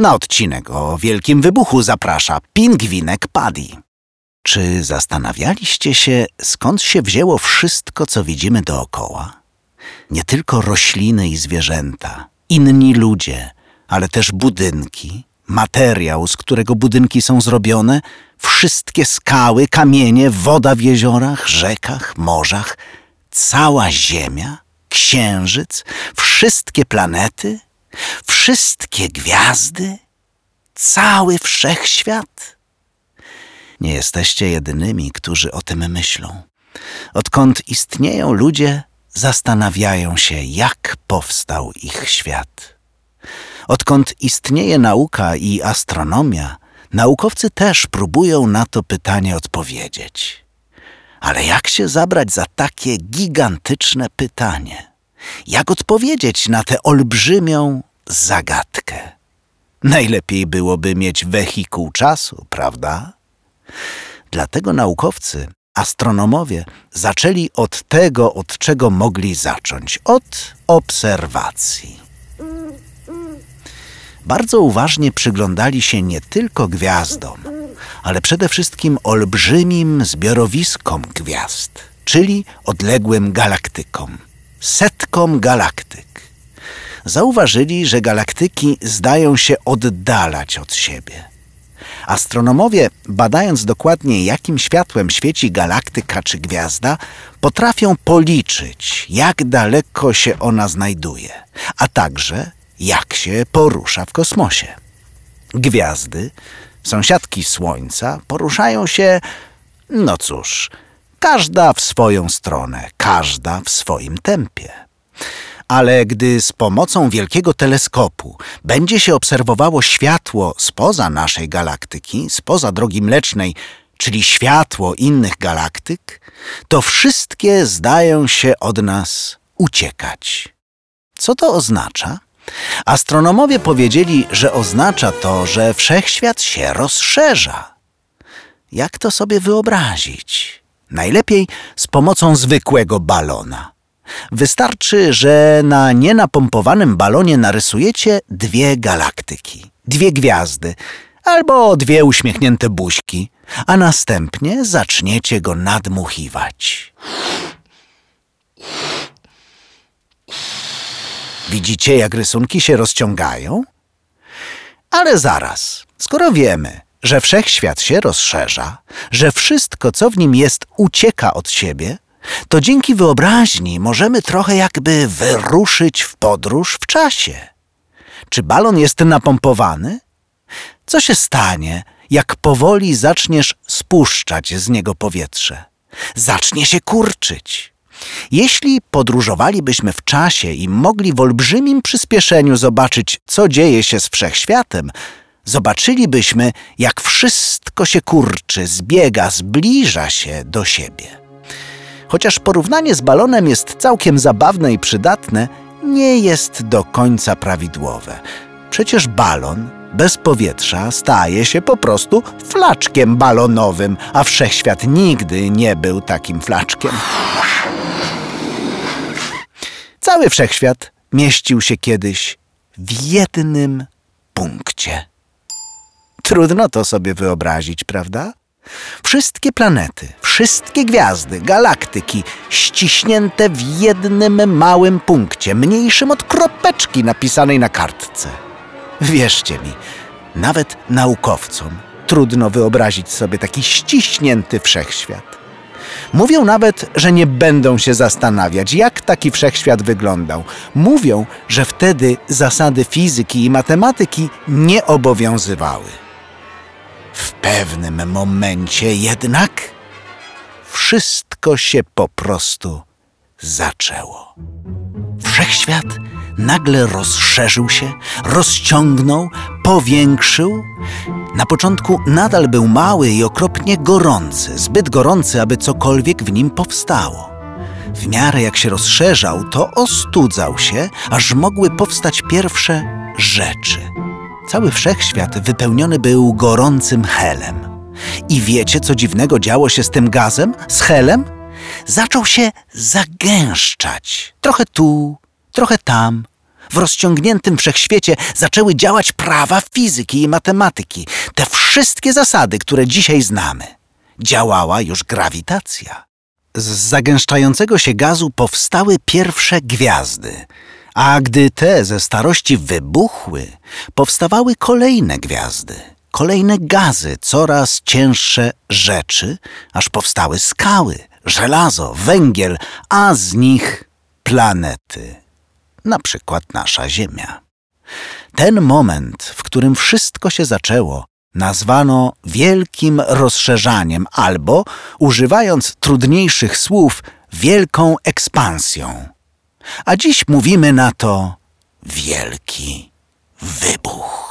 Na odcinek o wielkim wybuchu zaprasza pingwinek Paddy. Czy zastanawialiście się, skąd się wzięło wszystko, co widzimy dookoła? Nie tylko rośliny i zwierzęta, inni ludzie, ale też budynki, materiał, z którego budynki są zrobione, wszystkie skały, kamienie, woda w jeziorach, rzekach, morzach, cała Ziemia, księżyc, wszystkie planety, wszystkie gwiazdy, cały wszechświat. Nie jesteście jedynymi, którzy o tym myślą. Odkąd istnieją ludzie, zastanawiają się, jak powstał ich świat. Odkąd istnieje nauka i astronomia, naukowcy też próbują na to pytanie odpowiedzieć. Ale jak się zabrać za takie gigantyczne pytanie? Jak odpowiedzieć na tę olbrzymią zagadkę? Najlepiej byłoby mieć wehikuł czasu, prawda? Dlatego naukowcy, astronomowie zaczęli od tego, od czego mogli zacząć od obserwacji. Bardzo uważnie przyglądali się nie tylko gwiazdom, ale przede wszystkim olbrzymim zbiorowiskom gwiazd, czyli odległym galaktykom, setkom galaktyk. Zauważyli, że galaktyki zdają się oddalać od siebie. Astronomowie, badając dokładnie, jakim światłem świeci galaktyka czy gwiazda, potrafią policzyć, jak daleko się ona znajduje, a także jak się porusza w kosmosie. Gwiazdy, sąsiadki Słońca, poruszają się, no cóż, każda w swoją stronę, każda w swoim tempie. Ale gdy z pomocą wielkiego teleskopu będzie się obserwowało światło spoza naszej galaktyki, spoza drogi mlecznej, czyli światło innych galaktyk, to wszystkie zdają się od nas uciekać. Co to oznacza? Astronomowie powiedzieli, że oznacza to, że wszechświat się rozszerza. Jak to sobie wyobrazić? Najlepiej z pomocą zwykłego balona. Wystarczy, że na nienapompowanym balonie narysujecie dwie galaktyki, dwie gwiazdy albo dwie uśmiechnięte buźki, a następnie zaczniecie go nadmuchiwać. Widzicie, jak rysunki się rozciągają? Ale zaraz, skoro wiemy, że wszechświat się rozszerza, że wszystko, co w nim jest, ucieka od siebie, to dzięki wyobraźni możemy trochę jakby wyruszyć w podróż w czasie. Czy balon jest napompowany? Co się stanie, jak powoli zaczniesz spuszczać z niego powietrze? Zacznie się kurczyć. Jeśli podróżowalibyśmy w czasie i mogli w olbrzymim przyspieszeniu zobaczyć, co dzieje się z wszechświatem, zobaczylibyśmy, jak wszystko się kurczy, zbiega, zbliża się do siebie. Chociaż porównanie z balonem jest całkiem zabawne i przydatne, nie jest do końca prawidłowe. Przecież balon bez powietrza staje się po prostu flaczkiem balonowym, a wszechświat nigdy nie był takim flaczkiem. Cały wszechświat mieścił się kiedyś w jednym punkcie. Trudno to sobie wyobrazić, prawda? Wszystkie planety, wszystkie gwiazdy, galaktyki ściśnięte w jednym małym punkcie, mniejszym od kropeczki napisanej na kartce. Wierzcie mi, nawet naukowcom trudno wyobrazić sobie taki ściśnięty wszechświat. Mówią nawet, że nie będą się zastanawiać, jak taki wszechświat wyglądał. Mówią, że wtedy zasady fizyki i matematyki nie obowiązywały. W pewnym momencie jednak wszystko się po prostu zaczęło. Wszechświat nagle rozszerzył się, rozciągnął, powiększył. Na początku nadal był mały i okropnie gorący, zbyt gorący, aby cokolwiek w nim powstało. W miarę jak się rozszerzał, to ostudzał się, aż mogły powstać pierwsze rzeczy. Cały wszechświat wypełniony był gorącym helem. I wiecie, co dziwnego działo się z tym gazem, z helem? Zaczął się zagęszczać. Trochę tu, trochę tam. w rozciągniętym wszechświecie zaczęły działać prawa fizyki i matematyki. Te wszystkie zasady, które dzisiaj znamy. Działała już grawitacja. Z zagęszczającego się gazu powstały pierwsze gwiazdy, a gdy te ze starości wybuchły, powstawały kolejne gwiazdy, kolejne gazy, coraz cięższe rzeczy, aż powstały skały, żelazo, węgiel, a z nich planety, na przykład nasza Ziemia. Ten moment, w którym wszystko się zaczęło, nazwano wielkim rozszerzaniem albo, używając trudniejszych słów, wielką ekspansją. A dziś mówimy na to wielki wybuch.